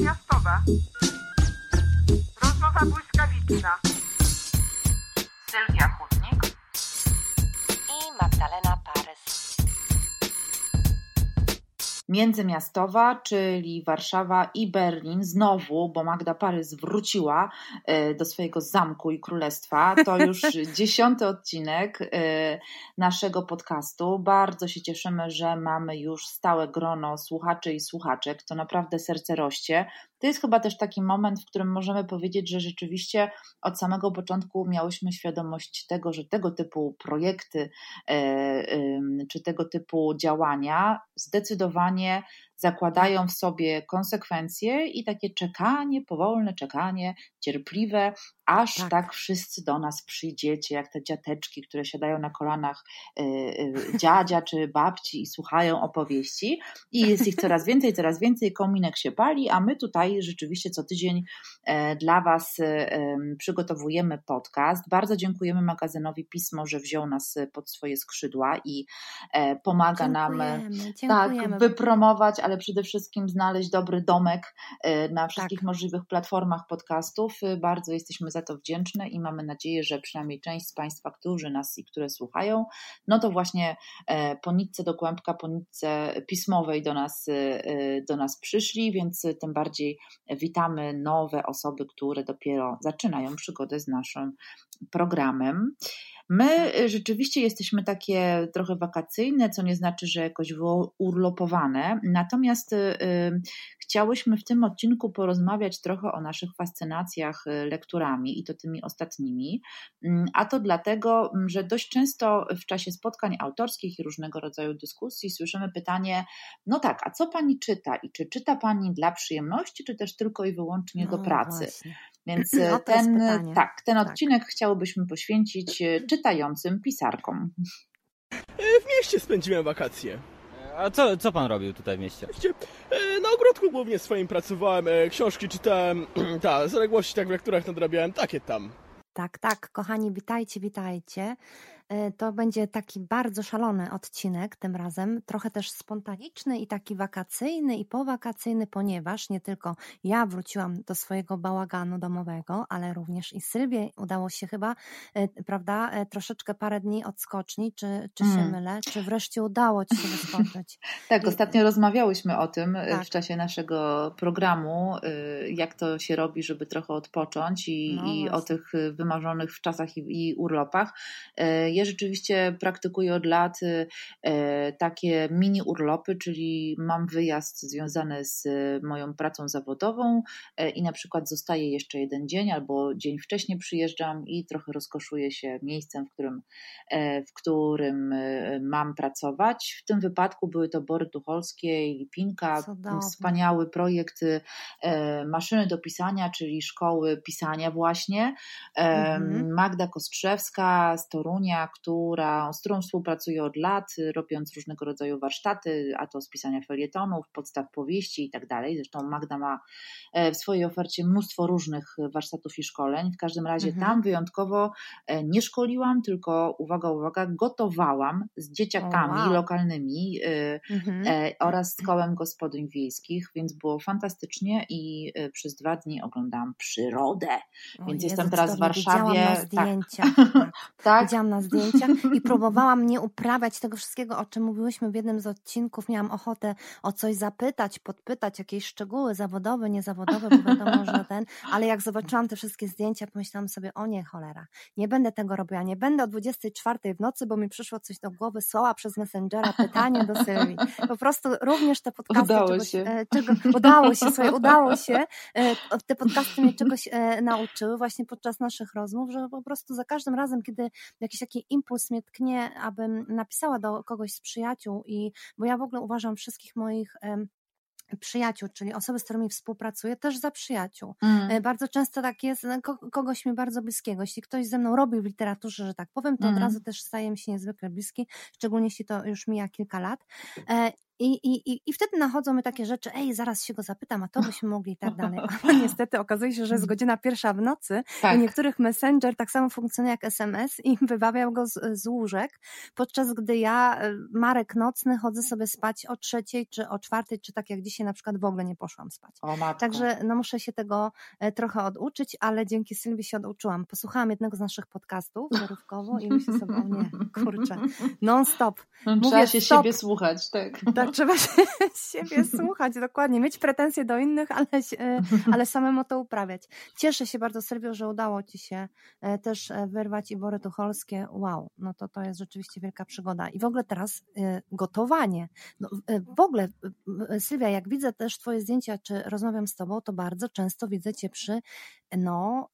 Miastowa. Rozmowa błyskawiczna. Sylwia Chudnik. i Magdalena Parys. Międzymiastowa, czyli Warszawa i Berlin, znowu, bo Magda Parys wróciła e, do swojego zamku i królestwa. To już dziesiąty odcinek e, naszego podcastu. Bardzo się cieszymy, że mamy już stałe grono słuchaczy i słuchaczek. To naprawdę serce roście. To jest chyba też taki moment, w którym możemy powiedzieć, że rzeczywiście od samego początku miałyśmy świadomość tego, że tego typu projekty e, czy tego typu działania zdecydowanie zakładają w sobie konsekwencje i takie czekanie, powolne czekanie, cierpliwe, aż tak. tak, wszyscy do nas przyjdziecie, jak te dziateczki, które siadają na kolanach y, y, dziadzia czy babci i słuchają opowieści. I jest ich coraz więcej, coraz więcej, kominek się pali, a my tutaj rzeczywiście co tydzień e, dla Was e, przygotowujemy podcast. Bardzo dziękujemy magazynowi Pismo, że wziął nas pod swoje skrzydła i e, pomaga Dziękujemy, nam dziękujemy. tak wypromować, ale przede wszystkim znaleźć dobry domek na wszystkich Tak. możliwych platformach podcastów. Bardzo jesteśmy za to wdzięczne i mamy nadzieję, że przynajmniej część z Państwa, którzy nas i które słuchają, no to właśnie e, po nitce do kłębka, po nitce pismowej do nas, e, do nas przyszli, więc tym bardziej witamy nowe osoby, które dopiero zaczynają przygodę z naszym programem. My y, rzeczywiście jesteśmy takie trochę wakacyjne, co nie znaczy, że jakoś urlopowane. Natomiast y, y, chciałyśmy w tym odcinku porozmawiać trochę o naszych fascynacjach lekturami i to tymi ostatnimi. Mm, A to dlatego, mm, że dość często w czasie spotkań autorskich i różnego rodzaju dyskusji słyszymy pytanie: No tak, a co pani czyta? I czy czyta pani dla przyjemności, czy też tylko i wyłącznie do No pracy? właśnie. Więc No ten, tak, ten Tak. odcinek chciałobyśmy poświęcić e, czytającym pisarkom. W mieście spędziłem wakacje. A co, co pan robił tutaj w mieście? Na ogródku głównie swoim pracowałem, książki czytałem, ta, zaległości tak w lekturach nadrabiałem, takie tam. Tak, tak, kochani, witajcie, witajcie. E, To będzie taki bardzo szalony odcinek tym razem, trochę też spontaniczny i taki wakacyjny i powakacyjny, ponieważ nie tylko ja wróciłam do swojego bałaganu domowego, ale również i Sylwie udało się chyba, e, prawda, e, troszeczkę parę dni odskoczni, czy, czy się Mm. mylę, czy wreszcie udało ci się wyskoczyć. Tak, I- ostatnio rozmawiałyśmy o tym Tak. w czasie naszego programu, jak to się robi, żeby trochę odpocząć i, No i o tych wymarzonych w czasach i, i urlopach. Ja rzeczywiście praktykuję od lat e, takie mini urlopy, czyli mam wyjazd związany z e, moją pracą zawodową e, i na przykład zostaję jeszcze jeden dzień albo dzień wcześniej przyjeżdżam i trochę rozkoszuję się miejscem, w którym, e, w którym e, mam pracować. W tym wypadku były to Bory Tucholskie i Lipinka, Cudownie. wspaniały projekt maszyny do pisania, czyli szkoły pisania właśnie. Mhm. Magda Kostrzewska z Torunia, która, z którą współpracuję od lat, robiąc różnego rodzaju warsztaty, a to z pisania felietonów, podstaw powieści i tak dalej. Zresztą Magda ma e, w swojej ofercie mnóstwo różnych warsztatów i szkoleń. W każdym razie Mhm. tam wyjątkowo e, nie szkoliłam, tylko uwaga, uwaga, gotowałam z dzieciakami wow. lokalnymi e, Mhm. oraz z kołem gospodyń wiejskich, więc było fantastycznie i przez dwa dni oglądałam przyrodę. Więc Jezu, jestem teraz w cudownie, Widziałam Warszawie. na Tak. zdjęciach. Tak. Tak, Widziałam na zdjęciach i próbowałam nie uprawiać tego wszystkiego, o czym mówiłyśmy w jednym z odcinków. Miałam ochotę o coś zapytać, podpytać, jakieś szczegóły zawodowe, niezawodowe, bo wiadomo, że ten, ale jak zobaczyłam te wszystkie zdjęcia, pomyślałam sobie, o nie, cholera, nie będę tego robiła, nie będę o 24 w nocy, bo mi przyszło coś do głowy, słała przez Messengera pytanie do Sylwii. Po prostu również te podcasty Udało czegoś, się. e, czego, udało się, słuchaj, udało się. E, Te podcasty mnie czegoś e, nauczyły właśnie podczas naszych rozmów, że po prostu za każdym razem, kiedy jakiś taki impuls mnie tknie, abym napisała do kogoś z przyjaciół i, bo ja w ogóle uważam wszystkich moich przyjaciół, czyli osoby, z którymi współpracuję, też za przyjaciół. Mm. E, Bardzo często tak jest, e, ko- kogoś mi bardzo bliskiego. Jeśli ktoś ze mną robi w literaturze, że tak powiem, to od Mhm. razu też staje mi się niezwykle bliski, szczególnie jeśli to już mija kilka lat. I, i, i, wtedy nachodzą mi takie rzeczy, ej, zaraz się go zapytam, a to byśmy mogli i tak dalej. A niestety okazuje się, że jest godzina pierwsza w nocy tak. i niektórych Messenger tak samo funkcjonuje jak SMS i wybawiał go z, z łóżek, podczas gdy ja, e, Marek Nocny, chodzę sobie spać o trzeciej, czy o czwartej, czy tak jak dzisiaj na przykład w ogóle nie poszłam spać. O, Także no, muszę się tego e, trochę oduczyć, ale dzięki Sylwii się oduczyłam. Posłuchałam jednego z naszych podcastów zarówkowo i myślę sobie, o nie, kurczę, non stop. No, Mówię, trzeba się stop. siebie słuchać, tak. Tak, trzeba się siebie słuchać, dokładnie. Mieć pretensje do innych, ale, e, ale samemu to uprawiać. Cieszę się bardzo, Sylwio, że udało Ci się e, też wyrwać Ibory Tucholskie. Wow, no to to jest rzeczywiście wielka przygoda. I w ogóle teraz gotowanie. No, w ogóle, Sylwia, jak widzę też Twoje zdjęcia, czy rozmawiam z Tobą, to bardzo często widzę Cię przy no,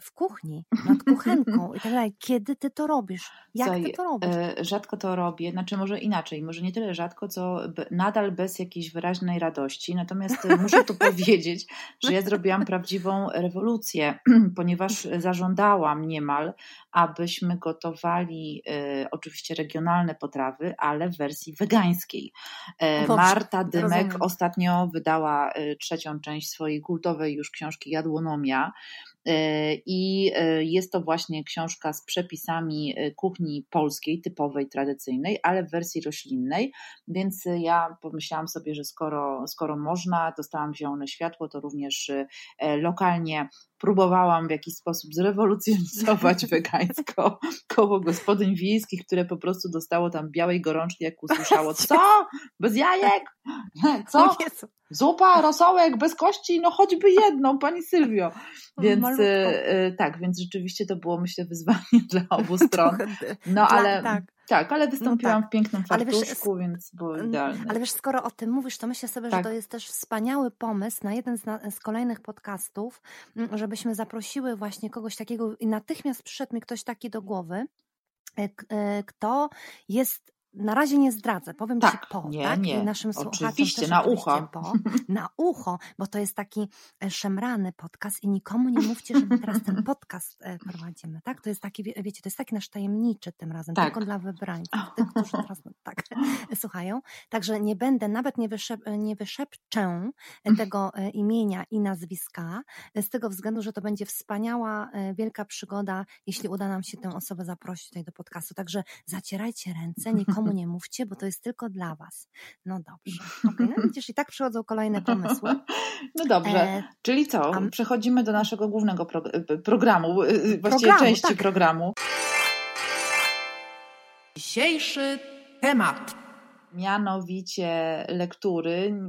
w kuchni, nad kuchenką i tak dalej. Kiedy ty to robisz? Jak Słuchaj, ty to robisz? E, rzadko to robię, znaczy może inaczej, może nie tyle rzadko, co nadal bez jakiejś wyraźnej radości. Natomiast e, muszę tu powiedzieć, że ja zrobiłam prawdziwą rewolucję, ponieważ zażądałam niemal, abyśmy gotowali e, oczywiście regionalne potrawy, ale w wersji wegańskiej. E, Marta Dymek rozumiem. ostatnio wydała e, trzecią część swojej kultowej już książki Jadłonomia. E, I e, jest to właśnie książka z przepisami e, kuchni polskiej, typowej, tradycyjnej, ale w wersji roślinnej. Więc ja pomyślałam sobie, że skoro, skoro można, dostałam zielone światło, to również lokalnie próbowałam w jakiś sposób zrewolucjonizować wegańsko koło gospodyń wiejskich, które po prostu dostało tam białej gorączki, jak usłyszało, co? Bez jajek? Co? Zupa, rosołek, bez kości? No choćby jedną, pani Sylwio. Więc y, tak, więc rzeczywiście to było myślę wyzwanie dla obu stron. No ale tak. Tak, ale wystąpiłam no tak. w pięknym fartuszku, wiesz, więc było idealne. Ale wiesz, skoro o tym mówisz, to myślę sobie, tak. że to jest też wspaniały pomysł na jeden z, na, z, kolejnych podcastów, żebyśmy zaprosiły właśnie kogoś takiego i natychmiast przyszedł mi ktoś taki do głowy, e, e, kto jest na razie nie zdradzę, powiem tak, ci po, nie, tak? Nie. I naszym oczywiście, słuchaczom na ucho. Po, na ucho, bo to jest taki e, szemrany podcast i nikomu nie mówcie, że my teraz ten podcast e, prowadzimy, tak? To jest taki, wiecie, to jest taki nasz tajemniczy tym razem, tak. tylko dla wybrańców, tych, którzy teraz tak słuchają. Także nie będę, nawet nie, wyszep, nie wyszepczę tego e, imienia i nazwiska, z tego względu, że to będzie wspaniała, wielka przygoda, jeśli uda nam się tę osobę zaprosić tutaj do podcastu. Także zacierajcie ręce, nikomu nikomu nie mówcie, bo to jest tylko dla was. No dobrze. Okay, no widzisz, i tak przychodzą kolejne pomysły. No dobrze, e, czyli co? A... Przechodzimy do naszego głównego pro, e, programu, e, właściwie programu, części tak. programu. Dzisiejszy temat. Mianowicie lektury.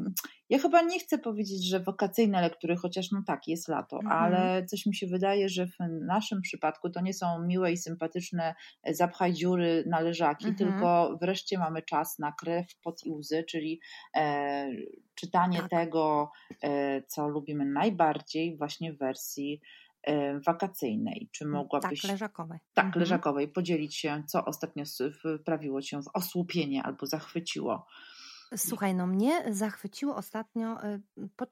Ja chyba nie chcę powiedzieć, że wakacyjne lektury, chociaż no tak, jest lato, mhm. ale coś mi się wydaje, że w naszym przypadku to nie są miłe i sympatyczne e, zapchaj dziury na leżaki, mhm. tylko wreszcie mamy czas na krew, pot i łzy, czyli e, czytanie tak. tego, e, co lubimy najbardziej właśnie w wersji e, wakacyjnej. Czy mm, mogłabyś. Tak, leżakowej. Tak, mhm. leżakowej. Podzielić się, co ostatnio wprawiło cię w osłupienie albo zachwyciło. Słuchaj, no mnie zachwyciło ostatnio, y,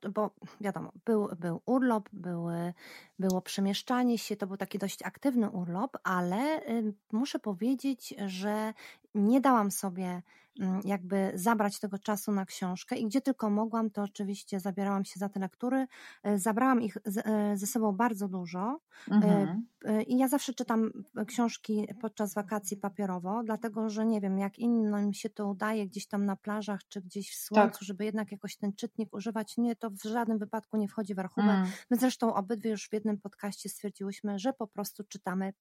bo wiadomo, był, był urlop, były, było przemieszczanie się, to był taki dość aktywny urlop, ale y, muszę powiedzieć, że nie dałam sobie mm, jakby zabrać tego czasu na książkę i gdzie tylko mogłam, to oczywiście zabierałam się za te lektury. Y, zabrałam ich ze sobą bardzo dużo mhm. i ja zawsze czytam książki podczas wakacji papierowo, dlatego że nie wiem, jak innym się to udaje gdzieś tam na plażach czy gdzieś w słońcu, tak. żeby jednak jakoś ten czytnik używać. Nie, to w żadnym wypadku nie wchodzi w rachubę. Mm. My zresztą obydwie już w jednym podcaście stwierdziłyśmy, że po prostu czytamy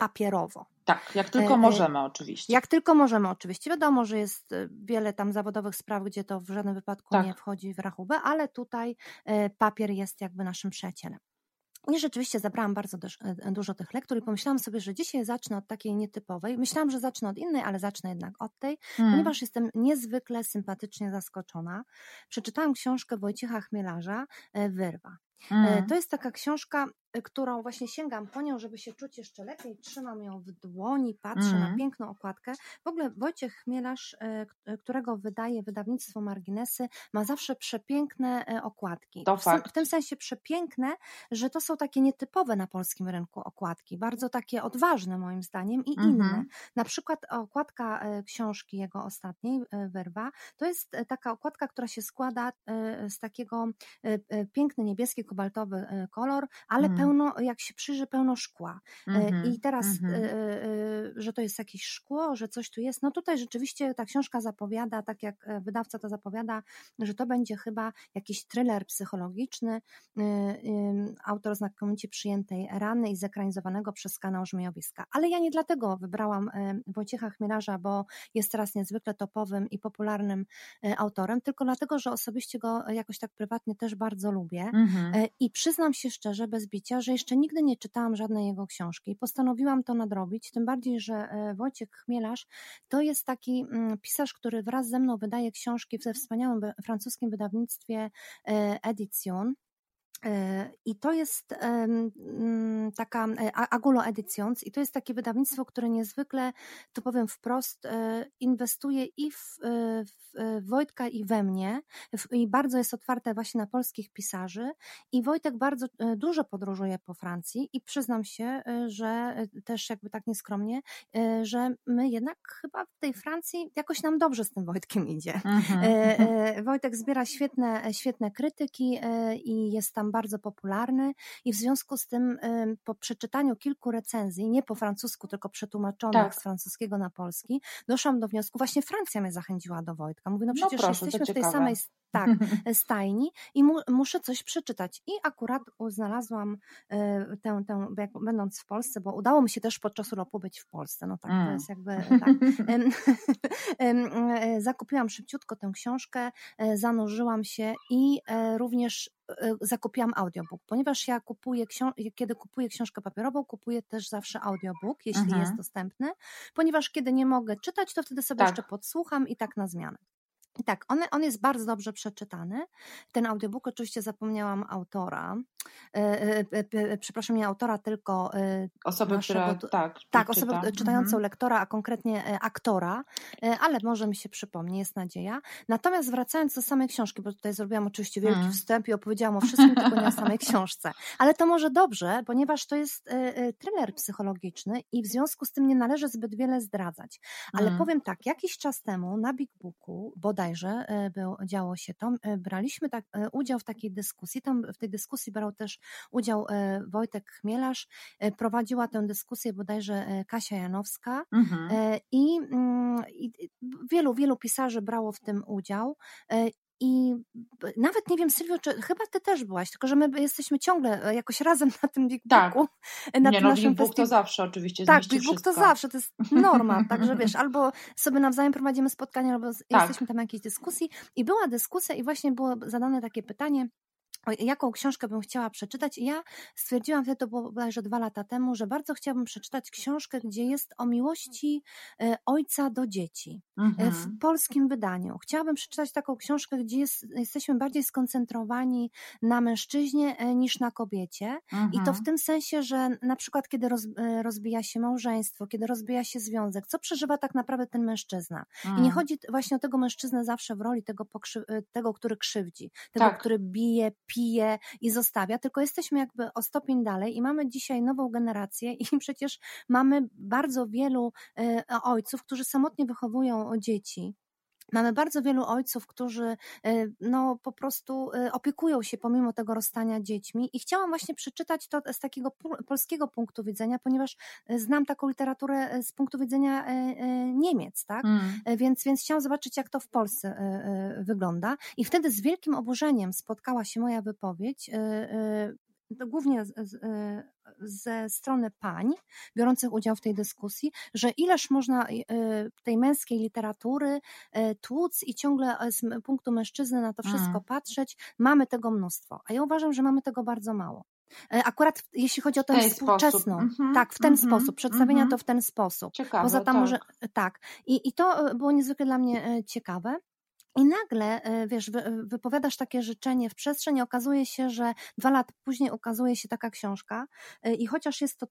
papierowo. Tak, jak tylko e, e, możemy oczywiście. Jak tylko możemy oczywiście. Wiadomo, że jest e, wiele tam zawodowych spraw, gdzie to w żadnym wypadku tak. nie wchodzi w rachubę, ale tutaj papier jest jakby naszym przyjacielem. I rzeczywiście zabrałam bardzo e, dużo tych lektur i pomyślałam sobie, że dzisiaj zacznę od takiej nietypowej. Myślałam, że zacznę od innej, ale zacznę jednak od tej, hmm. ponieważ jestem niezwykle sympatycznie zaskoczona. Przeczytałam książkę Wojciecha Chmielarza, e, Wyrwa. Hmm. To jest taka książka, którą właśnie sięgam po nią, żeby się czuć jeszcze lepiej, trzymam ją w dłoni, patrzę na Mm. piękną okładkę. W ogóle Wojciech Chmielarz, e, k- którego wydaje wydawnictwo Marginesy, ma zawsze przepiękne okładki. To w, fakt. w tym sensie przepiękne, że to są takie nietypowe na polskim rynku okładki, bardzo takie odważne moim zdaniem i inne. Mhm. Na przykład okładka książki jego ostatniej, Wyrwa, to jest taka okładka, która się składa z takiego piękny niebieski, kobaltowy kolor, ale Mhm. Pełno, jak się przyjrzy, pełno szkła. Mhm, I teraz, mhm. e, e, że to jest jakieś szkło, że coś tu jest. No tutaj rzeczywiście ta książka zapowiada, tak jak wydawca to zapowiada, że to będzie chyba jakiś thriller psychologiczny, y, y, autor znakomicie przyjętej rany i zekranizowanego przez kanał Żmiowiska. Ale ja nie dlatego wybrałam Wojciecha Chmielarza, bo jest teraz niezwykle topowym i popularnym autorem, tylko dlatego, że osobiście go jakoś tak prywatnie też bardzo lubię. Mhm. E, I przyznam się szczerze, bez bicia, że jeszcze nigdy nie czytałam żadnej jego książki. Postanowiłam to nadrobić, tym bardziej, że e, Wojciech Chmielarz to jest taki mm, pisarz, który wraz ze mną wydaje książki we wspaniałym francuskim wydawnictwie e, Edition. E, I to jest mm, taka e, Agulo Editions i to jest takie wydawnictwo, które niezwykle, to powiem wprost, e, inwestuje i w, w Wojtka i we mnie i bardzo jest otwarte właśnie na polskich pisarzy i Wojtek bardzo dużo podróżuje po Francji i przyznam się, że też jakby tak nieskromnie, że my jednak chyba w tej Francji jakoś nam dobrze z tym Wojtkiem idzie. Mhm. E, e, Wojtek zbiera świetne, świetne krytyki i jest tam bardzo popularny i w związku z tym po przeczytaniu kilku recenzji, nie po francusku, tylko przetłumaczonych Tak. z francuskiego na polski, doszłam do wniosku, właśnie Francja mnie zachęciła do Wojtka. Mówię, no No przecież proszę, to jesteśmy w tej samej tak, stajni i mu, muszę coś przeczytać. I akurat znalazłam e, tę, tę będąc w Polsce, bo udało mi się też podczas urlopu być w Polsce. No tak, to Mm. jest jakby tak. E, Zakupiłam szybciutko tę książkę, e, zanurzyłam się i e, również e, zakupiłam audiobook, ponieważ ja kupuję kiedy kupuję książkę papierową, kupuję też zawsze audiobook, jeśli Mhm. jest dostępny, ponieważ kiedy nie mogę czytać, to wtedy sobie Tak. jeszcze podsłucham i tak na zmianę. Tak, on, on jest bardzo dobrze przeczytany. Ten audiobook, oczywiście zapomniałam autora. E, e, e, e, przepraszam, nie autora, tylko e, Osoby, naszego która tak, tak, czyta. osobę czytającą Mhm. lektora, a konkretnie e, aktora, e, ale może mi się przypomni, jest nadzieja. Natomiast wracając do samej książki, bo tutaj zrobiłam oczywiście wielki Mm. wstęp i opowiedziałam o wszystkim, tylko nie o samej książce. Ale to może dobrze, ponieważ to jest e, e, thriller psychologiczny i w związku z tym nie należy zbyt wiele zdradzać. Ale Mm. powiem tak, jakiś czas temu na Big Booku bodajże e, był, działo się to, e, braliśmy tak, e, udział w takiej dyskusji. Tam w tej dyskusji brał też udział Wojtek Chmielarz. Prowadziła tę dyskusję bodajże Kasia Janowska. Mhm. Mm, i i wielu, wielu pisarzy brało w tym udział. I nawet nie wiem, Sylwio, czy chyba ty też byłaś, tylko że my jesteśmy ciągle e, jakoś razem na tym Big Tak. Booku. e, Na Nie tym no, naszym Big Book to zawsze oczywiście tak, Big Book to zawsze, to jest norma, także wiesz, albo sobie nawzajem prowadzimy spotkania, albo Tak. jesteśmy tam jakiejś dyskusji i była dyskusja i właśnie było zadane takie pytanie, jaką książkę bym chciała przeczytać ja stwierdziłam wtedy, to było bodajże dwa lata temu, że bardzo chciałabym przeczytać książkę, gdzie jest o miłości e, ojca do dzieci e, Mhm. w polskim wydaniu. Chciałabym przeczytać taką książkę, gdzie jest, jesteśmy bardziej skoncentrowani na mężczyźnie e, niż na kobiecie i to Mhm. w tym sensie, że na przykład kiedy roz, rozbija się małżeństwo, kiedy rozbija się związek, co przeżywa tak naprawdę ten mężczyzna. I nie Mm. chodzi właśnie o tego mężczyznę zawsze w roli tego, tego który krzywdzi, tego, Tak. który bije, pije i zostawia, tylko jesteśmy jakby o stopień dalej i mamy dzisiaj nową generację i przecież mamy bardzo wielu e, ojców, którzy samotnie wychowują dzieci. Mamy bardzo wielu ojców, którzy e, no, po prostu e, opiekują się pomimo tego rozstania dziećmi i chciałam właśnie przeczytać to z takiego polskiego punktu widzenia, ponieważ e, znam taką literaturę z punktu widzenia Niemiec, tak? Mm. Więc, więc chciałam zobaczyć, jak to w Polsce wygląda. I wtedy z wielkim oburzeniem spotkała się moja wypowiedź. to Głównie ze strony pań biorących udział w tej dyskusji, że ileż można e, tej męskiej literatury e, tłuc i ciągle z punktu mężczyzny na to wszystko Mm. patrzeć. Mamy tego mnóstwo, a ja uważam, że mamy tego bardzo mało. E, Akurat jeśli chodzi o tę współczesną. Mhm, tak, w ten mhm, sposób, przedstawienia mhm. to w ten sposób. Ciekawe, Poza tam tak. może tak. I, I to e, było niezwykle dla mnie e, ciekawe. I nagle, e, wiesz, wypowiadasz takie życzenie w przestrzeni, okazuje się, że dwa lata później ukazuje się taka książka e, i chociaż jest to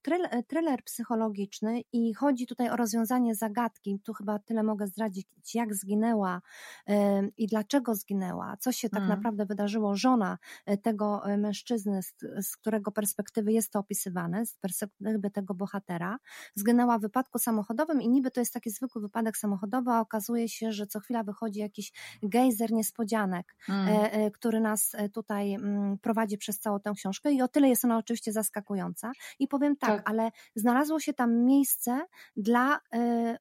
thriller, psychologiczny i chodzi tutaj o rozwiązanie zagadki, tu chyba tyle mogę zdradzić, jak zginęła e, i dlaczego zginęła, co się tak mm. naprawdę wydarzyło, żona tego mężczyzny, z, z którego perspektywy jest to opisywane, z perspektywy tego bohatera, zginęła w wypadku samochodowym i niby to jest taki zwykły wypadek samochodowy, a okazuje się, że co chwila wychodzi jakiś gejzer niespodzianek, mm. E, e, który nas e, tutaj mm, prowadzi przez całą tę książkę i o tyle jest ona oczywiście zaskakująca. I powiem tak, tak. ale znalazło się tam miejsce dla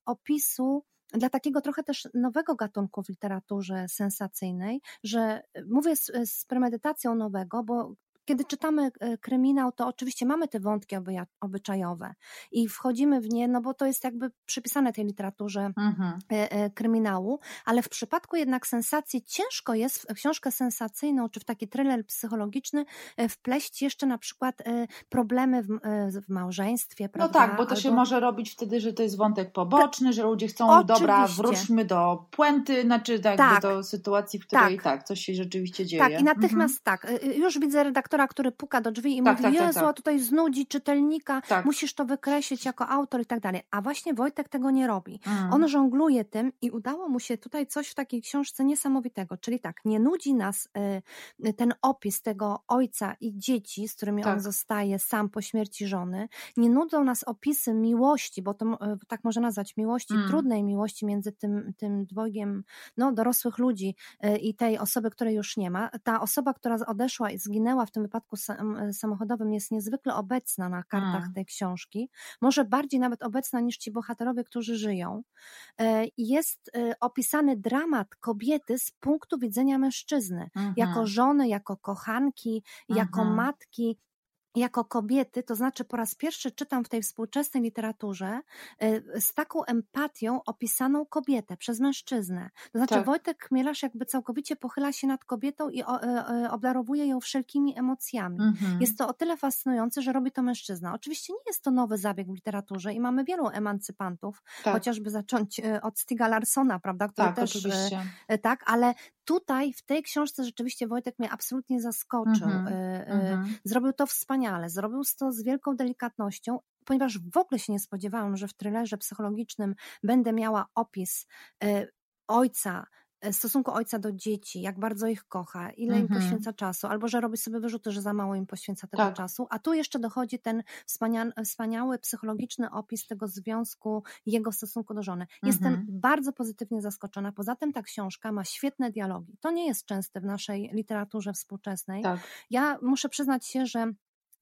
opisu dla takiego trochę też nowego gatunku w literaturze sensacyjnej, że mówię z, z premedytacją nowego, bo kiedy czytamy e, kryminał, to oczywiście mamy te wątki obyczajowe i wchodzimy w nie, no bo to jest jakby przypisane tej literaturze mhm. E, e, kryminału, ale w przypadku jednak sensacji ciężko jest w książkę sensacyjną czy w taki thriller psychologiczny wpleść jeszcze na przykład problemy w, w małżeństwie, no prawda? No tak, bo to Albo... się może robić wtedy, że to jest wątek poboczny, że ludzie chcą, oczywiście. dobra, wróćmy do puenty, znaczy tak, tak. do sytuacji, w której tak. tak. coś się rzeczywiście dzieje. Tak, i natychmiast mhm. tak. Już widzę redaktora autora, który puka do drzwi i tak, mówi, tak, tak Jezu, tak, a tutaj znudzi czytelnika, tak. musisz to wykreślić jako autor i tak dalej. A właśnie Wojtek tego nie robi. Mm. On żongluje tym i udało mu się tutaj coś w takiej książce niesamowitego. Czyli tak, nie nudzi nas y, ten opis tego ojca i dzieci, z którymi on zostaje sam po śmierci żony. Nie nudzą nas opisy miłości, bo to y, tak można nazwać miłości, mm. trudnej miłości między tym, tym dwojgiem no, dorosłych ludzi y, i tej osoby, której już nie ma. Ta osoba, która odeszła i zginęła w tym wypadku e, samochodowym jest niezwykle obecna na kartach hmm. tej książki, może bardziej nawet obecna niż ci bohaterowie, którzy żyją. E, jest e, opisany dramat kobiety z punktu widzenia mężczyzny, jako mhm. żony, jako kochanki, jako mhm. matki, jako kobiety, to znaczy po raz pierwszy czytam w tej współczesnej literaturze y, z taką empatią opisaną kobietę przez mężczyznę. To znaczy tak. Wojtek Chmielarz jakby całkowicie pochyla się nad kobietą i y, y, obdarowuje ją wszelkimi emocjami. Mhm. Jest to o tyle fascynujące, że robi to mężczyzna. Oczywiście nie jest to nowy zabieg w literaturze i mamy wielu emancypantów, tak. chociażby zacząć od Stiga Larsona, prawda, który tak, też oczywiście. tak, ale tutaj w tej książce rzeczywiście Wojtek mnie absolutnie zaskoczył. Mhm. Mhm. Zrobił to wspaniale wspaniale, zrobił to z wielką delikatnością, ponieważ w ogóle się nie spodziewałam, że w thrillerze psychologicznym będę miała opis e, ojca, e, stosunku ojca do dzieci, jak bardzo ich kocha, ile im mhm. poświęca czasu, albo że robi sobie wyrzuty, że za mało im poświęca tego tak. czasu, a tu jeszcze dochodzi ten wspania wspaniały psychologiczny opis tego związku, jego stosunku do żony. Jestem mhm. bardzo pozytywnie zaskoczona. Poza tym ta książka ma świetne dialogi. To nie jest częste w naszej literaturze współczesnej. Tak. Ja muszę przyznać się, że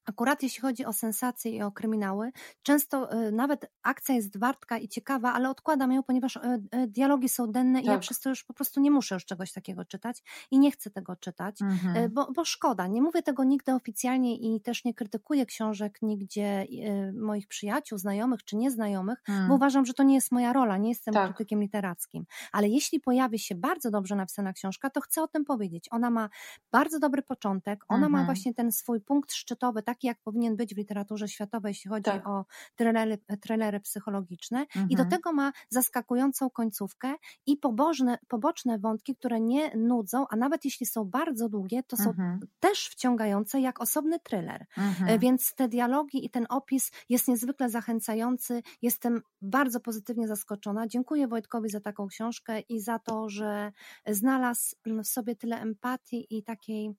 Akurat jeśli chodzi o sensacje i o kryminały, często y, nawet akcja jest wartka i ciekawa, ale odkładam ją, ponieważ y, y, dialogi są denne tak. i ja tak. przez to już po prostu nie muszę już czegoś takiego czytać i nie chcę tego czytać, mhm. bo, bo szkoda. Nie mówię tego nigdy oficjalnie i też nie krytykuję książek nigdzie moich przyjaciół, znajomych czy nieznajomych, mhm. bo uważam, że to nie jest moja rola, nie jestem tak. krytykiem literackim. Ale jeśli pojawi się bardzo dobrze napisana książka, to chcę o tym powiedzieć. Ona ma bardzo dobry początek, ona mhm. ma właśnie ten swój punkt szczytowy, tak taki, jak powinien być w literaturze światowej, jeśli chodzi tak. o trailery, trailery psychologiczne. Mhm. I do mhm. tego ma zaskakującą końcówkę i pobożne, poboczne wątki, które nie nudzą, a nawet jeśli są bardzo długie, to są mhm. też wciągające jak osobny thriller. Mhm. E, więc te dialogi i ten opis jest niezwykle zachęcający. Jestem bardzo pozytywnie zaskoczona. Dziękuję Wojtkowi za taką książkę i za to, że znalazł w sobie tyle empatii i takiej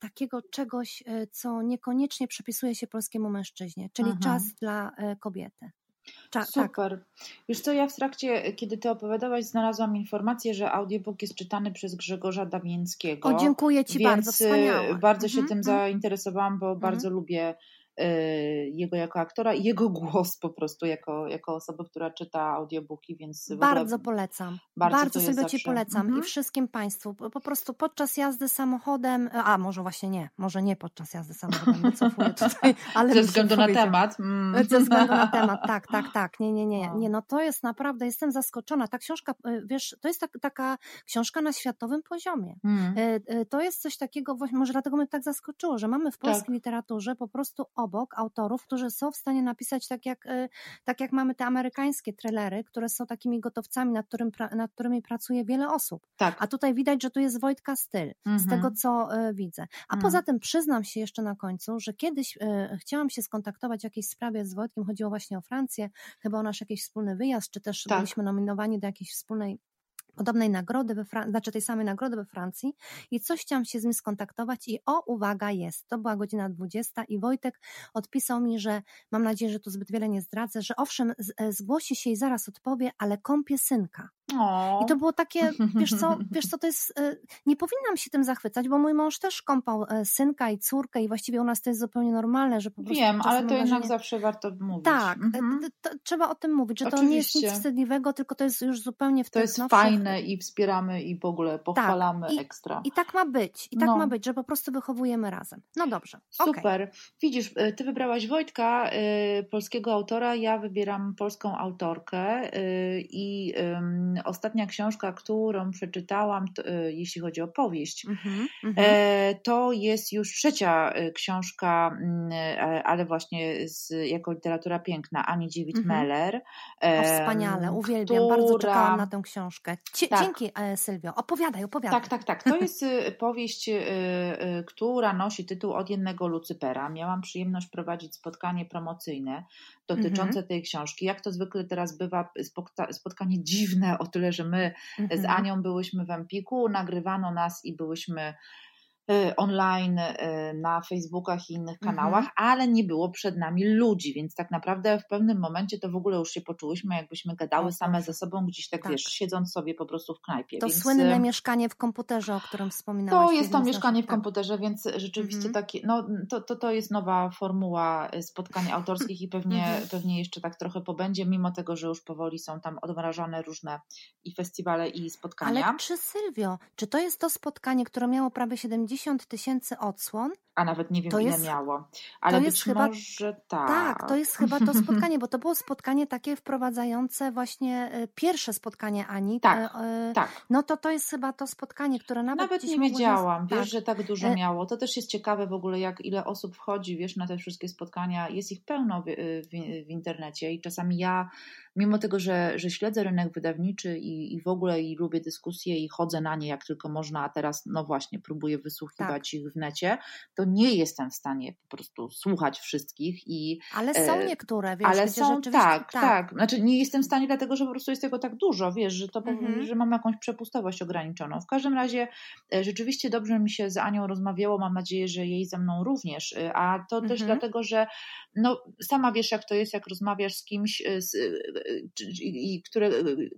takiego czegoś, e, co niekoniecznie przypisuje się polskiemu mężczyźnie, czyli Aha. Mhm. czas dla e, kobiety. Cza, tak. Super. Tak. Wiesz co, ja w trakcie, kiedy ty opowiadałaś, znalazłam informację, że audiobook jest czytany przez Grzegorza Damińskiego. O, dziękuję ci bardzo, wspaniałe. Bardzo się mhm, tym mhm. zainteresowałam, bo bardzo lubię jego jako aktora i jego głos po prostu jako, jako osoby, która czyta audiobooki, więc bardzo polecam. Bardzo, bardzo serdecznie zawsze... polecam mhm. i wszystkim Państwu. Po prostu podczas jazdy samochodem, a może właśnie nie, może nie podczas jazdy samochodem, wycofuję tutaj, ale ze względu na temat. Mm. Ze względu na temat, tak, tak, tak. Nie, nie, nie, no. nie. No to jest naprawdę, jestem zaskoczona. Ta książka, y, wiesz, to jest tak, taka książka na światowym poziomie. Mm. Y, to jest coś takiego, może dlatego mnie tak zaskoczyło, że mamy w polskiej tak. literaturze po prostu ob obok autorów, którzy są w stanie napisać tak jak, y, tak jak mamy te amerykańskie trailery, które są takimi gotowcami, nad, którym, nad którymi pracuje wiele osób. Tak. A tutaj widać, że tu jest Wojtka styl, Mhm. z tego co y, widzę. A Mhm. poza tym przyznam się jeszcze na końcu, że kiedyś y, chciałam się skontaktować w jakiejś sprawie z Wojtkiem, chodziło właśnie o Francję, chyba o nasz jakiś wspólny wyjazd, czy też Tak. byliśmy nominowani do jakiejś wspólnej podobnej nagrody, we Fran- znaczy tej samej nagrody we Francji i coś chciałam się z nim skontaktować i o, uwaga, jest. To była godzina 20 i Wojtek odpisał mi, że mam nadzieję, że tu zbyt wiele nie zdradzę, że owszem, z- e, zgłosi się i zaraz odpowie, ale kąpie synka. O. I to było takie, wiesz co, wiesz co, to jest, e, nie powinnam się tym zachwycać, bo mój mąż też kąpał e, synka i córkę i właściwie u nas to jest zupełnie normalne, że po prostu Wiem, ale to mam jednak zawsze warto mówić. tak, e, Mhm. t- t- trzeba o tym mówić, że to nie jest nic Oczywiście. wstydliwego, tylko to jest już zupełnie w To jest nowszych- fajne i wspieramy i w ogóle pochwalamy i- ekstra. I tak ma być, i tak No. ma być, że po prostu wychowujemy razem. No dobrze. Super. Widzisz, y, ty wybrałaś Wojtka, polskiego autora, ja wybieram polską autorkę i ostatnia książka, którą przeczytałam, to, y, jeśli chodzi o powieść, Mhm, mhm. E, To jest już trzecia e, książka, mm, e, ale właśnie z, jako literatura piękna, Ani Dziewit-Meller. O, em, wspaniale, uwielbiam, bardzo która- czekałam na tę książkę. Cie, Tak. Dzięki e, Sylwio, opowiadaj, opowiadaj. Tak, tak, tak. To jest powieść, która nosi tytuł Od jednego Lucypera. Miałam przyjemność prowadzić spotkanie promocyjne dotyczące Mhm. tej książki. Jak to zwykle teraz bywa, spotkanie dziwne o tyle, że my z Mhm. Anią byłyśmy w Empiku, nagrywano nas i byłyśmy online y, na Facebookach i innych Mhm. kanałach, ale nie było przed nami ludzi, więc tak naprawdę w pewnym momencie to w ogóle już się poczułyśmy, jakbyśmy gadały O same Boże. ze sobą gdzieś tak, Tak. wiesz, siedząc sobie po prostu w knajpie. To więc, słynne y, mieszkanie w komputerze, o którym wspominałaś. to jest to mieszkanie w tak. komputerze, więc rzeczywiście Mhm. takie, no to, to, to jest nowa formuła spotkań autorskich i pewnie, Mhm. pewnie jeszcze tak trochę pobędzie, mimo tego, że już powoli są tam odmrażane różne i festiwale i spotkania. Ale czy Sylwio, czy to jest to spotkanie, które miało prawie 70 tysięcy odsłon? A nawet nie wiem, To ile jest- miało. Ale to być chyba- może tak. Tak, to jest chyba to spotkanie, bo to było spotkanie takie wprowadzające właśnie e, pierwsze spotkanie Ani. Tak, e, e, Tak. No to to jest chyba to spotkanie, które nawet, Nawet nie nas- wiedziałam, wiesz, tak. że tak dużo E- miało. To też jest ciekawe w ogóle, jak ile osób wchodzi, wiesz, na te wszystkie spotkania. Jest ich pełno w, w, w internecie i czasami ja, mimo tego, że, że śledzę rynek wydawniczy i, i w ogóle i lubię dyskusje i chodzę na nie jak tylko można, a teraz, no właśnie, próbuję wysłuchiwać Tak. ich w necie, to nie jestem w stanie po prostu słuchać wszystkich i Ale są E, niektóre, wiesz, ale są rzeczywiście tak, tak, Znaczy nie jestem w stanie, dlatego że po prostu jest tego tak dużo, wiesz, że to Mhm. że mam jakąś przepustowość ograniczoną. W każdym razie e, rzeczywiście dobrze mi się z Anią rozmawiało, mam nadzieję, że jej ze mną również, e, a to też Mhm. dlatego, że no, sama wiesz jak to jest, jak rozmawiasz z kimś z, i które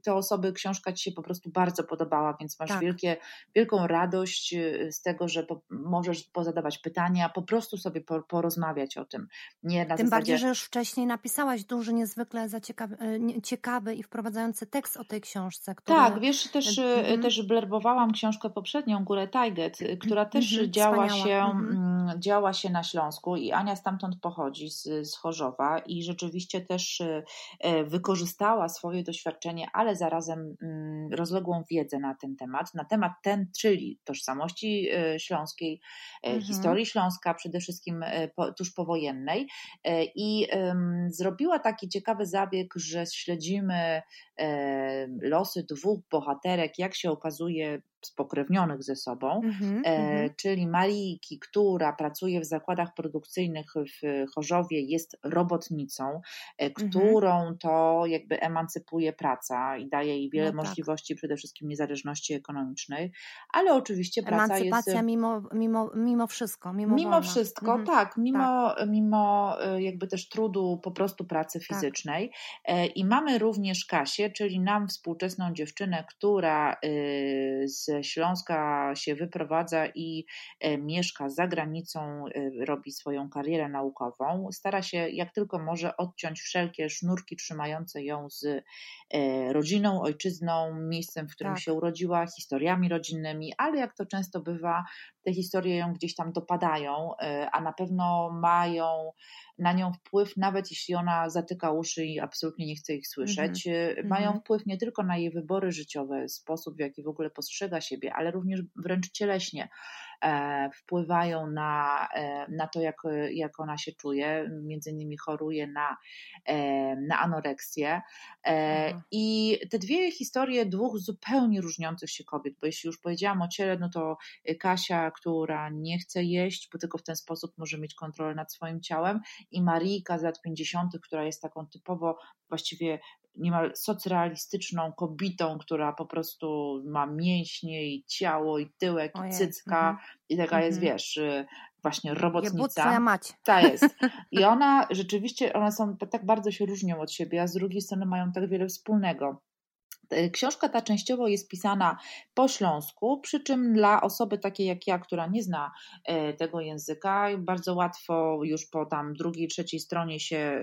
te osoby, książka ci się po prostu bardzo podobała, więc masz Tak. wielkie, wielką radość z tego, że po, możesz pozadawać pytania, po prostu sobie po, porozmawiać o tym. Nie na Tym zasadzie, bardziej, że już wcześniej napisałaś duży, niezwykle zaciekawy, e, ciekawy i wprowadzający tekst o tej książce. Który... Tak, wiesz, też, Mhm. też blerbowałam książkę poprzednią, Górę Tajget, e, która też Mhm, działa, wspaniała. się, Mhm. mm, działa się na Śląsku i Ania stamtąd pochodzi, z, z Chorzowa i rzeczywiście też wykorzystała swoje doświadczenie, ale zarazem mm, rozległą wiedzę na ten temat, na temat ten, czyli tożsamości śląskiej, e, Mhm. Historii Śląska, przede wszystkim e, tuż powojennej. E, i zrobiła taki ciekawy zabieg, że śledzimy e, losy dwóch bohaterek, jak się okazuje, spokrewnionych ze sobą. Mhm, E, mhm. czyli Marijki, która pracuje w zakładach produkcyjnych w Chorzowie, jest robotnicą, e, Mhm. którą to jakby emancypuje praca i daje jej wiele No tak. możliwości, przede wszystkim niezależności ekonomicznej, ale oczywiście praca Emancypacja jest. mimo, mimo, mimo wszystko, mimo, Mimo wolna. wszystko, Mhm. tak, mimo, mimo e, jakby też trudu po prostu pracy Tak. fizycznej. E, I mamy również Kasię, czyli nam współczesną dziewczynę, która e, z Śląska się wyprowadza i e, mieszka za granicą, e, robi swoją karierę naukową. Stara się jak tylko może odciąć wszelkie sznurki trzymające ją z e, rodziną, ojczyzną, miejscem, w którym Tak. się urodziła, historiami rodzinnymi, ale jak to często bywa, te historie ją gdzieś tam dopadają, e, a na pewno mają na nią wpływ, nawet jeśli ona zatyka uszy i absolutnie nie chce ich słyszeć. E, Mają Mhm. wpływ nie tylko na jej wybory życiowe, sposób w jaki w ogóle postrzega siebie, ale również wręcz cieleśnie. E, wpływają na, na to, jak, jak ona się czuje. Między innymi choruje na, na anoreksję. Mhm. I te dwie historie dwóch zupełnie różniących się kobiet, bo jeśli już powiedziałam o ciele, no to Kasia, która nie chce jeść, bo tylko w ten sposób może mieć kontrolę nad swoim ciałem, i Marijka z lat 50., która jest taką typowo właściwie niemal socrealistyczną kobietą, która po prostu ma mięśnie i ciało i tyłek Ojej. i cycka mhm. i taka jest, mhm. wiesz, y, właśnie robotnica. Mać. Ta jest. I ona rzeczywiście, one są tak bardzo się różnią od siebie, a z drugiej strony mają tak wiele wspólnego. E, książka ta częściowo jest pisana po śląsku, przy czym dla osoby takiej jak ja, która nie zna e, tego języka, bardzo łatwo już po tam drugiej, trzeciej stronie się e,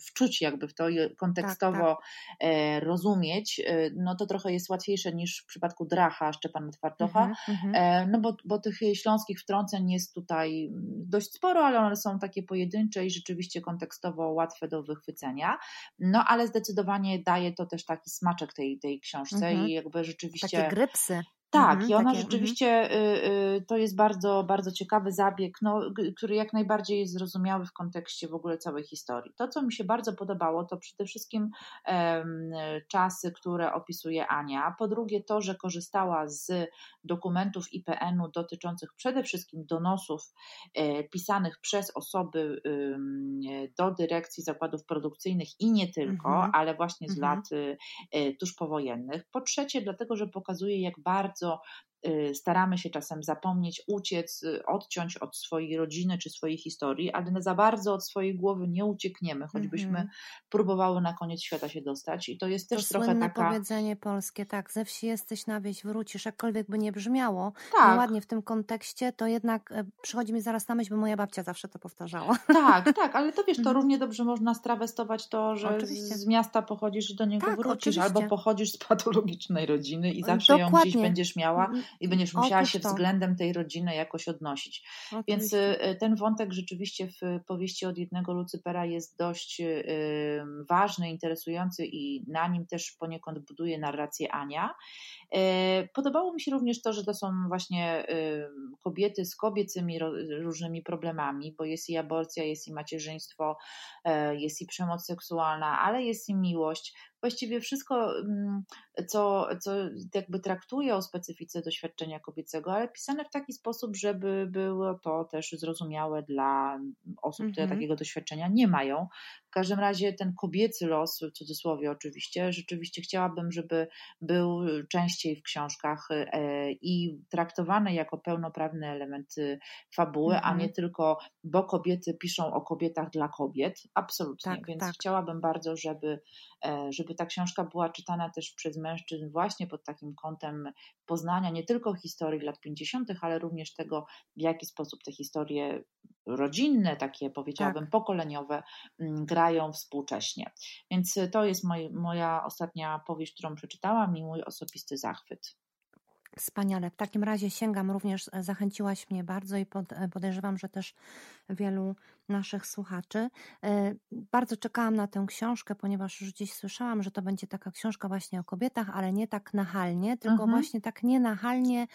wczuć jakby w to kontekstowo tak, tak. rozumieć, no to trochę jest łatwiejsze niż w przypadku Dracha Szczepana Twardocha, mm-hmm. no bo, bo tych śląskich wtrąceń jest tutaj dość sporo, ale one są takie pojedyncze i rzeczywiście kontekstowo łatwe do wychwycenia, no ale zdecydowanie daje to też taki smaczek tej, tej tej książce mhm. i jakby rzeczywiście. Takie grypsy. Tak, mhm, i ona takie, rzeczywiście mhm. y, y, to jest bardzo, bardzo ciekawy zabieg, no, który jak najbardziej jest zrozumiały w kontekście w ogóle całej historii. To, co mi się bardzo podobało, to przede wszystkim czasy, które opisuje Ania. Po drugie, to, że korzystała z dokumentów IPN-u dotyczących przede wszystkim donosów e, pisanych przez osoby do dyrekcji zakładów produkcyjnych i nie tylko, mhm. ale właśnie z mhm. lat y, tuż powojennych. Po trzecie, dlatego, że pokazuje, jak bardzo bardzo Y, staramy się czasem zapomnieć, uciec, y, odciąć od swojej rodziny czy swojej historii, ale za bardzo od swojej głowy nie uciekniemy, choćbyśmy mm -hmm. próbowały na koniec świata się dostać. I to jest też to trochę taka... powiedzenie polskie, tak, ze wsi jesteś na wieś, wrócisz, jakkolwiek by nie brzmiało. Tak. No ładnie w tym kontekście, to jednak e, przychodzi mi zaraz na myśl, bo moja babcia zawsze to powtarzała. Tak, tak, ale to wiesz, to mhm. równie dobrze można strawestować to, że oczywiście. z miasta pochodzisz i do niego tak, wrócisz, oczywiście. albo pochodzisz z patologicznej rodziny i zawsze Dokładnie. ją gdzieś będziesz miała i będziesz musiała się względem tej rodziny jakoś odnosić. Więc y, ten wątek rzeczywiście w powieści od jednego Lucypera jest dość y, ważny, interesujący i na nim też poniekąd buduje narrację Ania. E, podobało mi się również to, że to są właśnie kobiety z kobiecymi różnymi problemami, bo jest i aborcja, jest i macierzyństwo, e, jest i przemoc seksualna, ale jest i miłość właściwie wszystko, co, co jakby traktuje o specyfice doświadczenia kobiecego, ale pisane w taki sposób, żeby było to też zrozumiałe dla osób, które mhm. takiego doświadczenia nie mają. W każdym razie ten kobiecy los, w cudzysłowie oczywiście, rzeczywiście chciałabym, żeby był częściej w książkach e, i traktowany jako pełnoprawny element fabuły, mhm. a nie mhm. tylko, bo kobiety piszą o kobietach dla kobiet. Absolutnie. Tak, Więc tak. chciałabym bardzo, żeby, e, żeby ta książka była czytana też przez mężczyzn właśnie pod takim kątem poznania nie tylko historii lat 50., ale również tego, w jaki sposób te historie rodzinne, takie powiedziałabym tak. pokoleniowe, mm, grają współcześnie. Więc to jest moj, moja ostatnia powieść, którą przeczytałam i mój osobisty zachwyt. Wspaniale. W takim razie sięgam również, e, zachęciłaś mnie bardzo i e, podejrzewam, że też wielu naszych słuchaczy. E, bardzo czekałam na tę książkę, ponieważ już gdzieś słyszałam, że to będzie taka książka właśnie o kobietach, ale nie tak nachalnie, tylko mhm. właśnie tak nienachalnie,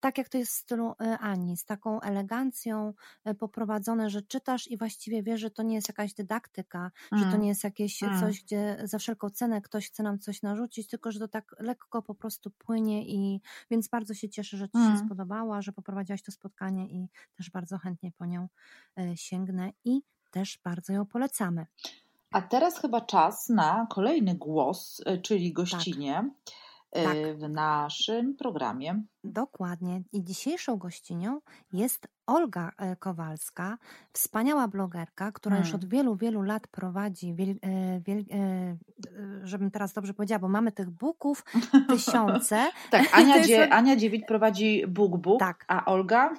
tak jak to jest w stylu Ani, z taką elegancją poprowadzone, że czytasz i właściwie wiesz, że to nie jest jakaś dydaktyka, że to mhm. nie jest jakieś mhm. coś, gdzie za wszelką cenę ktoś chce nam coś narzucić, tylko że to tak lekko po prostu płynie i więc bardzo się cieszę, że Ci się mm. spodobała, że poprowadziłaś to spotkanie i też bardzo chętnie po nią e, i też bardzo ją polecamy. A teraz chyba czas na kolejny głos, e, czyli gościnie. Tak tak. w naszym programie. Dokładnie. I dzisiejszą gościnią jest Olga e, Kowalska, wspaniała blogerka, która hmm. już od wielu, wielu lat prowadzi, wiel, e, wiel, e, żebym teraz dobrze powiedziała, bo mamy tych booków tysiące. tak, Ania, jest... Dzie, Ania Dziewit prowadzi BookBook, tak. a Olga?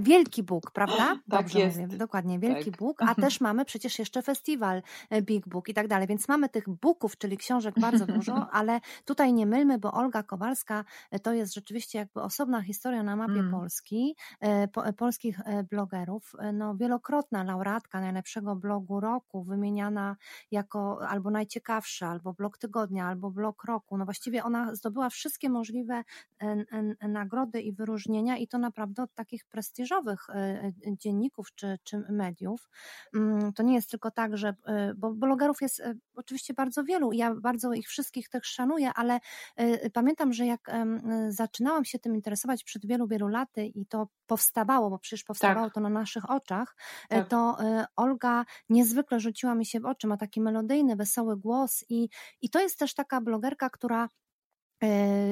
Wielki Book, prawda? Tak dobrze jest. Mówię. Dokładnie, Wielki tak. Book, a też mamy przecież jeszcze festiwal Big Book i tak dalej, więc mamy tych booków, czyli książek bardzo dużo, ale tutaj nie mylmy, bo Olga Kowalska to jest rzeczywiście jakby osobna historia na mapie Mm. Polski, e, po, polskich e, blogerów. E, No, wielokrotna laureatka najlepszego blogu roku, wymieniana jako albo najciekawsza, albo blog tygodnia, albo blog roku. No właściwie ona zdobyła wszystkie możliwe e, e, nagrody i wyróżnienia i to naprawdę od takich prestiżowych e, e, dzienników czy, czy mediów. Mm, To nie jest tylko tak, że, e, bo blogerów jest e, oczywiście bardzo wielu i ja bardzo ich wszystkich też szanuję, ale e, pamiętam, że jak e, zaczynałam się tym interesować przed wielu, wielu laty i to powstawało, bo przecież powstawało to na naszych oczach, e, Tak. to e, Olga niezwykle rzuciła mi się w oczy, ma taki melodyjny, wesoły głos i, i to jest też taka blogerka, która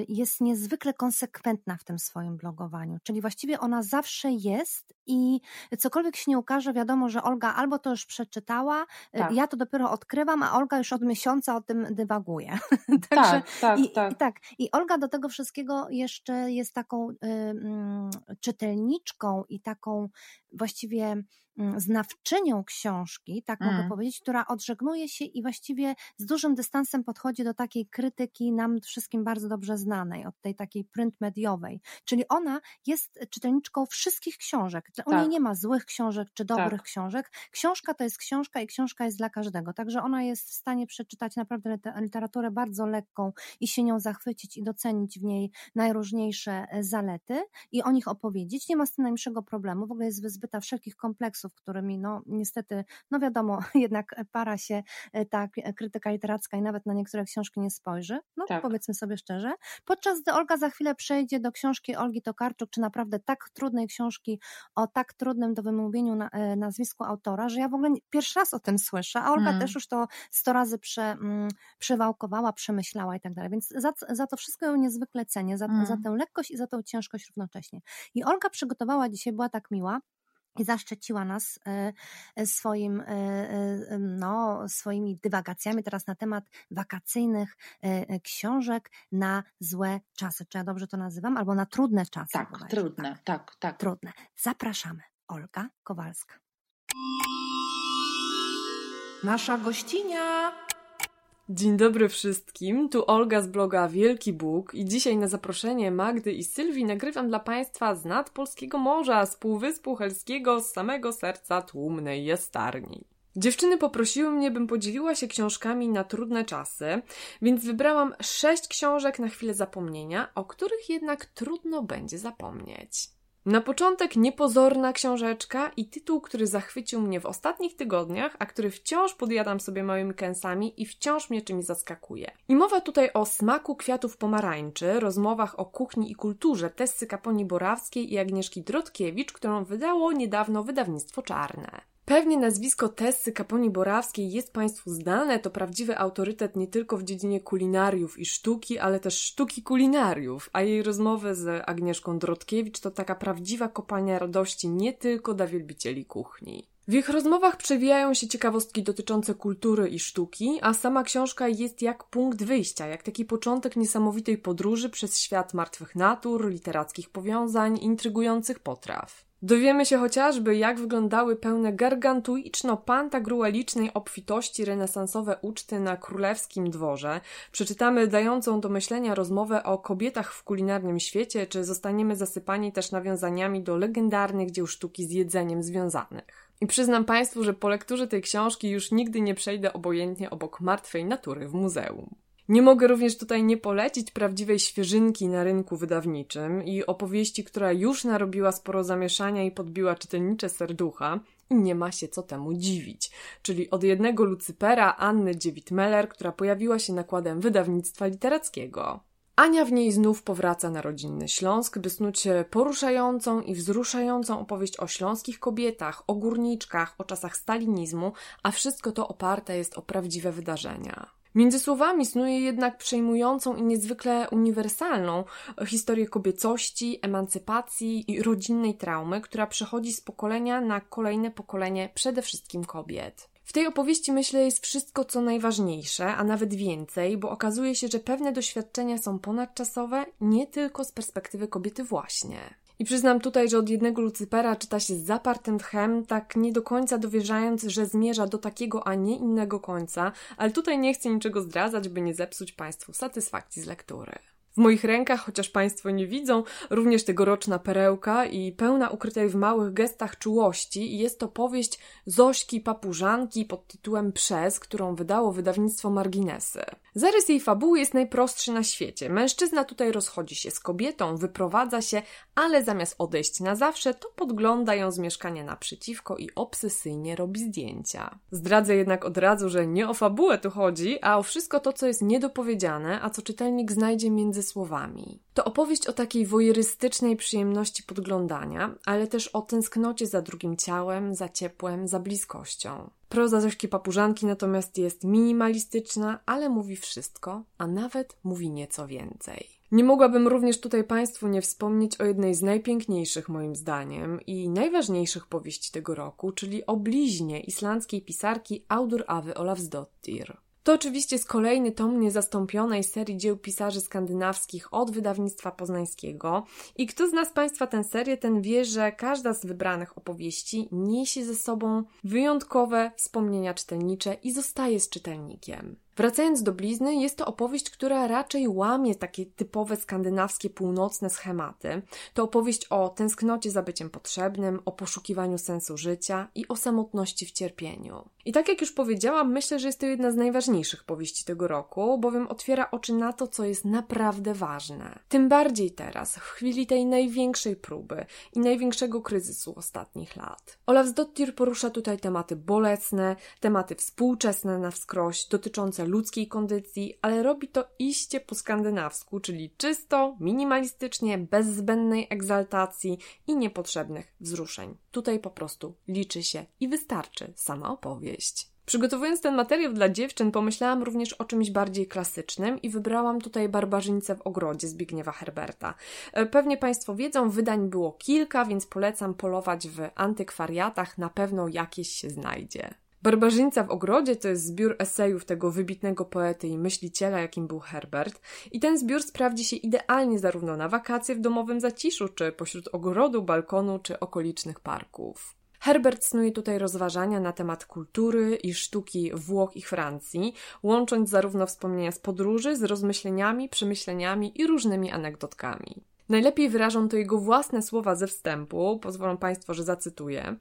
jest niezwykle konsekwentna w tym swoim blogowaniu, czyli właściwie ona zawsze jest i cokolwiek się nie ukaże, wiadomo, że Olga albo to już przeczytała, e, Tak. ja to dopiero odkrywam, a Olga już od miesiąca o tym dywaguje. Także Tak, tak, i, tak. I tak. I Olga do tego wszystkiego jeszcze jest taką y, mm, czytelniczką i taką właściwie znawczynią książki, tak mogę Mm. powiedzieć, która odżegnuje się i właściwie z dużym dystansem podchodzi do takiej krytyki nam wszystkim bardzo dobrze znanej, od tej takiej print mediowej. Czyli ona jest czytelniczką wszystkich książek. U niej Tak. nie ma złych książek czy dobrych Tak. książek. Książka to jest książka i książka jest dla każdego. Także ona jest w stanie przeczytać naprawdę lite- literaturę bardzo lekką i się nią zachwycić i docenić w niej najróżniejsze e, zalety i o nich opowiedzieć. Nie ma z tym najmniejszego problemu. W ogóle jest wyzbyta wszelkich kompleksów, którymi no niestety, no wiadomo, jednak para się e, ta k- krytyka literacka i nawet na niektóre książki nie spojrzy. No Tak. powiedzmy sobie szczerze. Podczas gdy Olga za chwilę przejdzie do książki Olgi Tokarczuk, czy naprawdę tak trudnej książki o tak trudnym do wymówieniu na, e, nazwisku autora, że ja w ogóle pierwszy raz o tym słyszę, a Olga Mm. też już to sto razy prze, mm, przewałkowała, przemyślała i tak dalej. Więc za, za to wszystko ją niezwykle cenię, za, Mm. za tę lekkość i za tą ciężkość równocześnie. I Olga przygotowała dzisiaj, była tak miła, i zaszczeciła nas e, e, swoim, e, no, swoimi dywagacjami teraz na temat wakacyjnych książek na złe czasy. Czy ja dobrze to nazywam? Albo na trudne czasy. Tak, bodajże. trudne, tak, tak. Trudne. Zapraszamy. Olga Kowalska. Nasza gościnia. Dzień dobry wszystkim, tu Olga z bloga Wielki Bóg i dzisiaj na zaproszenie Magdy i Sylwii nagrywam dla Państwa z nad Polskiego Morza, z Półwyspu Helskiego, z samego serca tłumnej jastarni. Dziewczyny poprosiły mnie, bym podzieliła się książkami na trudne czasy, więc wybrałam sześć książek na chwilę zapomnienia, o których jednak trudno będzie zapomnieć. Na początek niepozorna książeczka i tytuł, który zachwycił mnie w ostatnich tygodniach, a który wciąż podjadam sobie małymi kęsami i wciąż mnie czymś zaskakuje. I mowa tutaj o smaku kwiatów pomarańczy, rozmowach o kuchni i kulturze Tessy Kaponi-Borawskiej i Agnieszki Drodkiewicz, którą wydało niedawno wydawnictwo Czarne. Pewnie nazwisko Tessy Kaponi-Borawskiej jest Państwu znane, to prawdziwy autorytet nie tylko w dziedzinie kulinariów i sztuki, ale też sztuki kulinariów, a jej rozmowy z Agnieszką Drodkiewicz to taka prawdziwa kopalnia radości nie tylko dla wielbicieli kuchni. W ich rozmowach przewijają się ciekawostki dotyczące kultury i sztuki, a sama książka jest jak punkt wyjścia, jak taki początek niesamowitej podróży przez świat martwych natur, literackich powiązań, intrygujących potraw. Dowiemy się chociażby, jak wyglądały pełne gargantuiczno-pantagruelicznej obfitości renesansowe uczty na królewskim dworze. Przeczytamy dającą do myślenia rozmowę o kobietach w kulinarnym świecie, czy zostaniemy zasypani też nawiązaniami do legendarnych dzieł sztuki z jedzeniem związanych. I przyznam Państwu, że po lekturze tej książki już nigdy nie przejdę obojętnie obok martwej natury w muzeum. Nie mogę również tutaj nie polecić prawdziwej świeżynki na rynku wydawniczym i opowieści, która już narobiła sporo zamieszania i podbiła czytelnicze serducha i nie ma się co temu dziwić. Czyli od jednego Lucypera Anny Dziewit-Meller, która pojawiła się nakładem wydawnictwa literackiego. Ania w niej znów powraca na rodzinny Śląsk, by snuć poruszającą i wzruszającą opowieść o śląskich kobietach, o górniczkach, o czasach stalinizmu, a wszystko to oparte jest o prawdziwe wydarzenia. Między słowami snuje jednak przejmującą i niezwykle uniwersalną historię kobiecości, emancypacji i rodzinnej traumy, która przechodzi z pokolenia na kolejne pokolenie przede wszystkim kobiet. W tej opowieści myślę jest wszystko co najważniejsze, a nawet więcej, bo okazuje się, że pewne doświadczenia są ponadczasowe nie tylko z perspektywy kobiety właśnie. I przyznam tutaj, że od jednego Lucypera czyta się z zapartym tchem, tak nie do końca dowierzając, że zmierza do takiego, a nie innego końca, ale tutaj nie chcę niczego zdradzać, by nie zepsuć Państwu satysfakcji z lektury. W moich rękach, chociaż Państwo nie widzą, również tegoroczna perełka i pełna ukrytej w małych gestach czułości jest to powieść Zośki Papużanki pod tytułem Przez, którą wydało wydawnictwo Marginesy. Zarys jej fabuły jest najprostszy na świecie. Mężczyzna tutaj rozchodzi się z kobietą, wyprowadza się, ale zamiast odejść na zawsze, to podgląda ją z mieszkania naprzeciwko i obsesyjnie robi zdjęcia. Zdradzę jednak od razu, że nie o fabułę tu chodzi, a o wszystko to, co jest niedopowiedziane, a co czytelnik znajdzie między słowami. To opowieść o takiej wojerystycznej przyjemności podglądania, ale też o tęsknocie za drugim ciałem, za ciepłem, za bliskością. Proza Zośki Papużanki natomiast jest minimalistyczna, ale mówi wszystko, a nawet mówi nieco więcej. Nie mogłabym również tutaj Państwu nie wspomnieć o jednej z najpiękniejszych moim zdaniem i najważniejszych powieści tego roku, czyli o bliźnie islandzkiej pisarki Audur Awy Olafsdottir. To oczywiście jest kolejny tom niezastąpionej serii dzieł pisarzy skandynawskich od wydawnictwa poznańskiego. I kto z nas Państwa tę serię, ten wie, że każda z wybranych opowieści niesie ze sobą wyjątkowe wspomnienia czytelnicze i zostaje z czytelnikiem. Wracając do blizny, jest to opowieść, która raczej łamie takie typowe skandynawskie północne schematy. To opowieść o tęsknocie za byciem potrzebnym, o poszukiwaniu sensu życia i o samotności w cierpieniu. I tak jak już powiedziałam, myślę, że jest to jedna z najważniejszych powieści tego roku, bowiem otwiera oczy na to, co jest naprawdę ważne. Tym bardziej teraz, w chwili tej największej próby i największego kryzysu ostatnich lat. Olaf Dottir porusza tutaj tematy bolesne, tematy współczesne na wskroś, dotyczące ludzkiej kondycji, ale robi to iście po skandynawsku, czyli czysto, minimalistycznie, bez zbędnej egzaltacji i niepotrzebnych wzruszeń. Tutaj po prostu liczy się i wystarczy sama opowieść. Przygotowując ten materiał dla dziewczyn, pomyślałam również o czymś bardziej klasycznym i wybrałam tutaj Barbarzyńcę w ogrodzie Zbigniewa Herberta. E, pewnie Państwo wiedzą, wydań było kilka, więc polecam polować w antykwariatach, na pewno jakieś się znajdzie. Barbarzyńca w ogrodzie to jest zbiór esejów tego wybitnego poety i myśliciela, jakim był Herbert. I ten zbiór sprawdzi się idealnie zarówno na wakacje w domowym zaciszu, czy pośród ogrodu, balkonu, czy okolicznych parków. Herbert snuje tutaj rozważania na temat kultury i sztuki Włoch i Francji, łącząc zarówno wspomnienia z podróży z rozmyśleniami, przemyśleniami i różnymi anegdotkami. Najlepiej wyrażą to jego własne słowa ze wstępu, pozwolą Państwo, że zacytuję.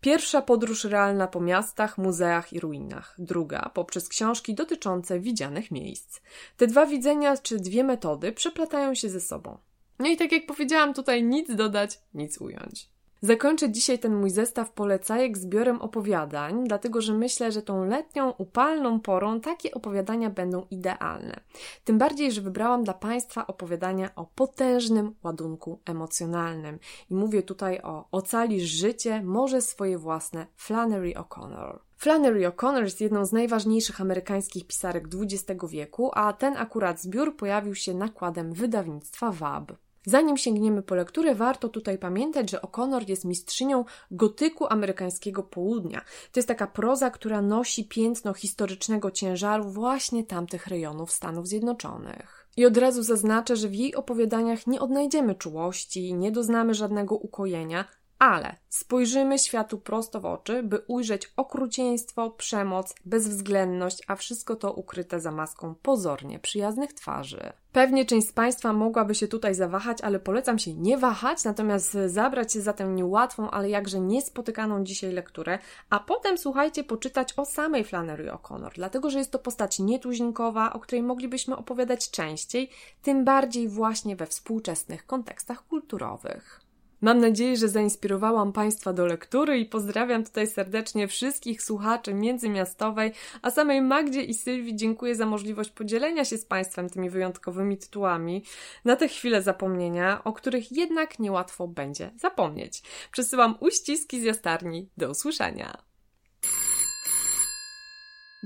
Pierwsza podróż realna po miastach, muzeach i ruinach. Druga poprzez książki dotyczące widzianych miejsc. Te dwa widzenia czy dwie metody przeplatają się ze sobą. No i tak jak powiedziałam, tutaj nic dodać, nic ująć. Zakończę dzisiaj ten mój zestaw polecajek zbiorem opowiadań, dlatego że myślę, że tą letnią, upalną porą takie opowiadania będą idealne. Tym bardziej, że wybrałam dla Państwa opowiadania o potężnym ładunku emocjonalnym. I mówię tutaj o Ocalisz życie, może swoje własne Flannery O'Connor. Flannery O'Connor jest jedną z najważniejszych amerykańskich pisarek XX wieku, a ten akurat zbiór pojawił się nakładem wydawnictwa WAB. Zanim sięgniemy po lekturę, warto tutaj pamiętać, że O'Connor jest mistrzynią gotyku amerykańskiego południa. To jest taka proza, która nosi piętno historycznego ciężaru właśnie tamtych rejonów Stanów Zjednoczonych. I od razu zaznaczę, że w jej opowiadaniach nie odnajdziemy czułości, nie doznamy żadnego ukojenia, ale spojrzymy światu prosto w oczy, by ujrzeć okrucieństwo, przemoc, bezwzględność, a wszystko to ukryte za maską pozornie przyjaznych twarzy. Pewnie część z Państwa mogłaby się tutaj zawahać, ale polecam się nie wahać, natomiast zabrać się za tę niełatwą, ale jakże niespotykaną dzisiaj lekturę, a potem słuchajcie, poczytać o samej Flannery O'Connor, dlatego że jest to postać nietuzinkowa, o której moglibyśmy opowiadać częściej, tym bardziej właśnie we współczesnych kontekstach kulturowych. Mam nadzieję, że zainspirowałam Państwa do lektury i pozdrawiam tutaj serdecznie wszystkich słuchaczy międzymiastowej, a samej Magdzie i Sylwii dziękuję za możliwość podzielenia się z Państwem tymi wyjątkowymi tytułami na te chwile zapomnienia, o których jednak niełatwo będzie zapomnieć. Przesyłam uściski z jastarni. Do usłyszenia.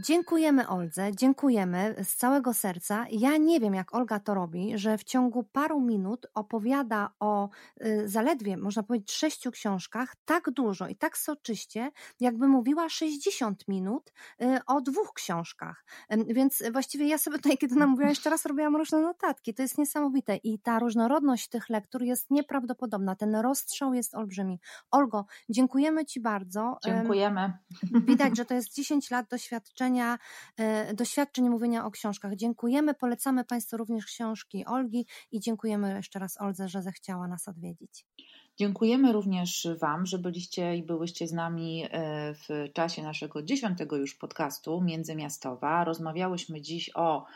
Dziękujemy Oldze, dziękujemy z całego serca. Ja nie wiem, jak Olga to robi, że w ciągu paru minut opowiada o y, zaledwie, można powiedzieć, sześciu książkach tak dużo i tak soczyście, jakby mówiła 60 minut y, o dwóch książkach. Więc właściwie ja sobie tutaj, kiedy nam mówiła, jeszcze raz robiłam różne notatki. To jest niesamowite i ta różnorodność tych lektur jest nieprawdopodobna. Ten rozstrzał jest olbrzymi. Olgo, dziękujemy Ci bardzo. Dziękujemy. Widać, że to jest 10 lat doświadczenia, e, doświadczeń mówienia o książkach. Dziękujemy, polecamy Państwu również książki Olgi i dziękujemy jeszcze raz Oldze, że zechciała nas odwiedzić. Dziękujemy również Wam, że byliście i byłyście z nami e, w czasie naszego dziesiątego już podcastu Międzymiastowa. Rozmawiałyśmy dziś o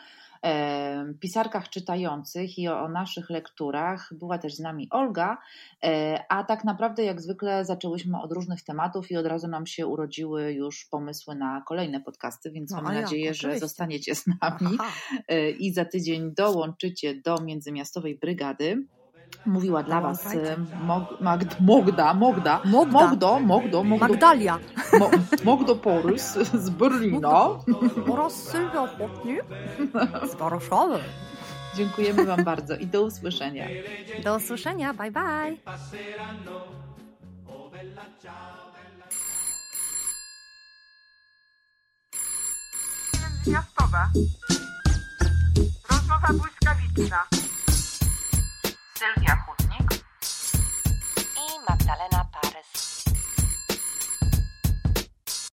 pisarkach czytających i o, naszych lekturach. Była też z nami Olga, e, a tak naprawdę jak zwykle zaczęłyśmy od różnych tematów i od razu nam się urodziły już pomysły na kolejne podcasty, więc No, mam nadzieję, że zostaniecie z nami Aha. e, i za tydzień dołączycie do Międzymiastowej Brygady. Mówiła dla Was e, Mog, Magd, Mogda, Mogda, Mogda. Mogdo, Mogdo, Mogdo, Magdalia Mo, Mogdo Porys z Berlina. oraz Sylwia Ochotnik z Warszawy. Dziękujemy Wam bardzo i do usłyszenia. Do usłyszenia, bye bye. Miastowa. Rozmowa błyskawiczna. del Yahoo.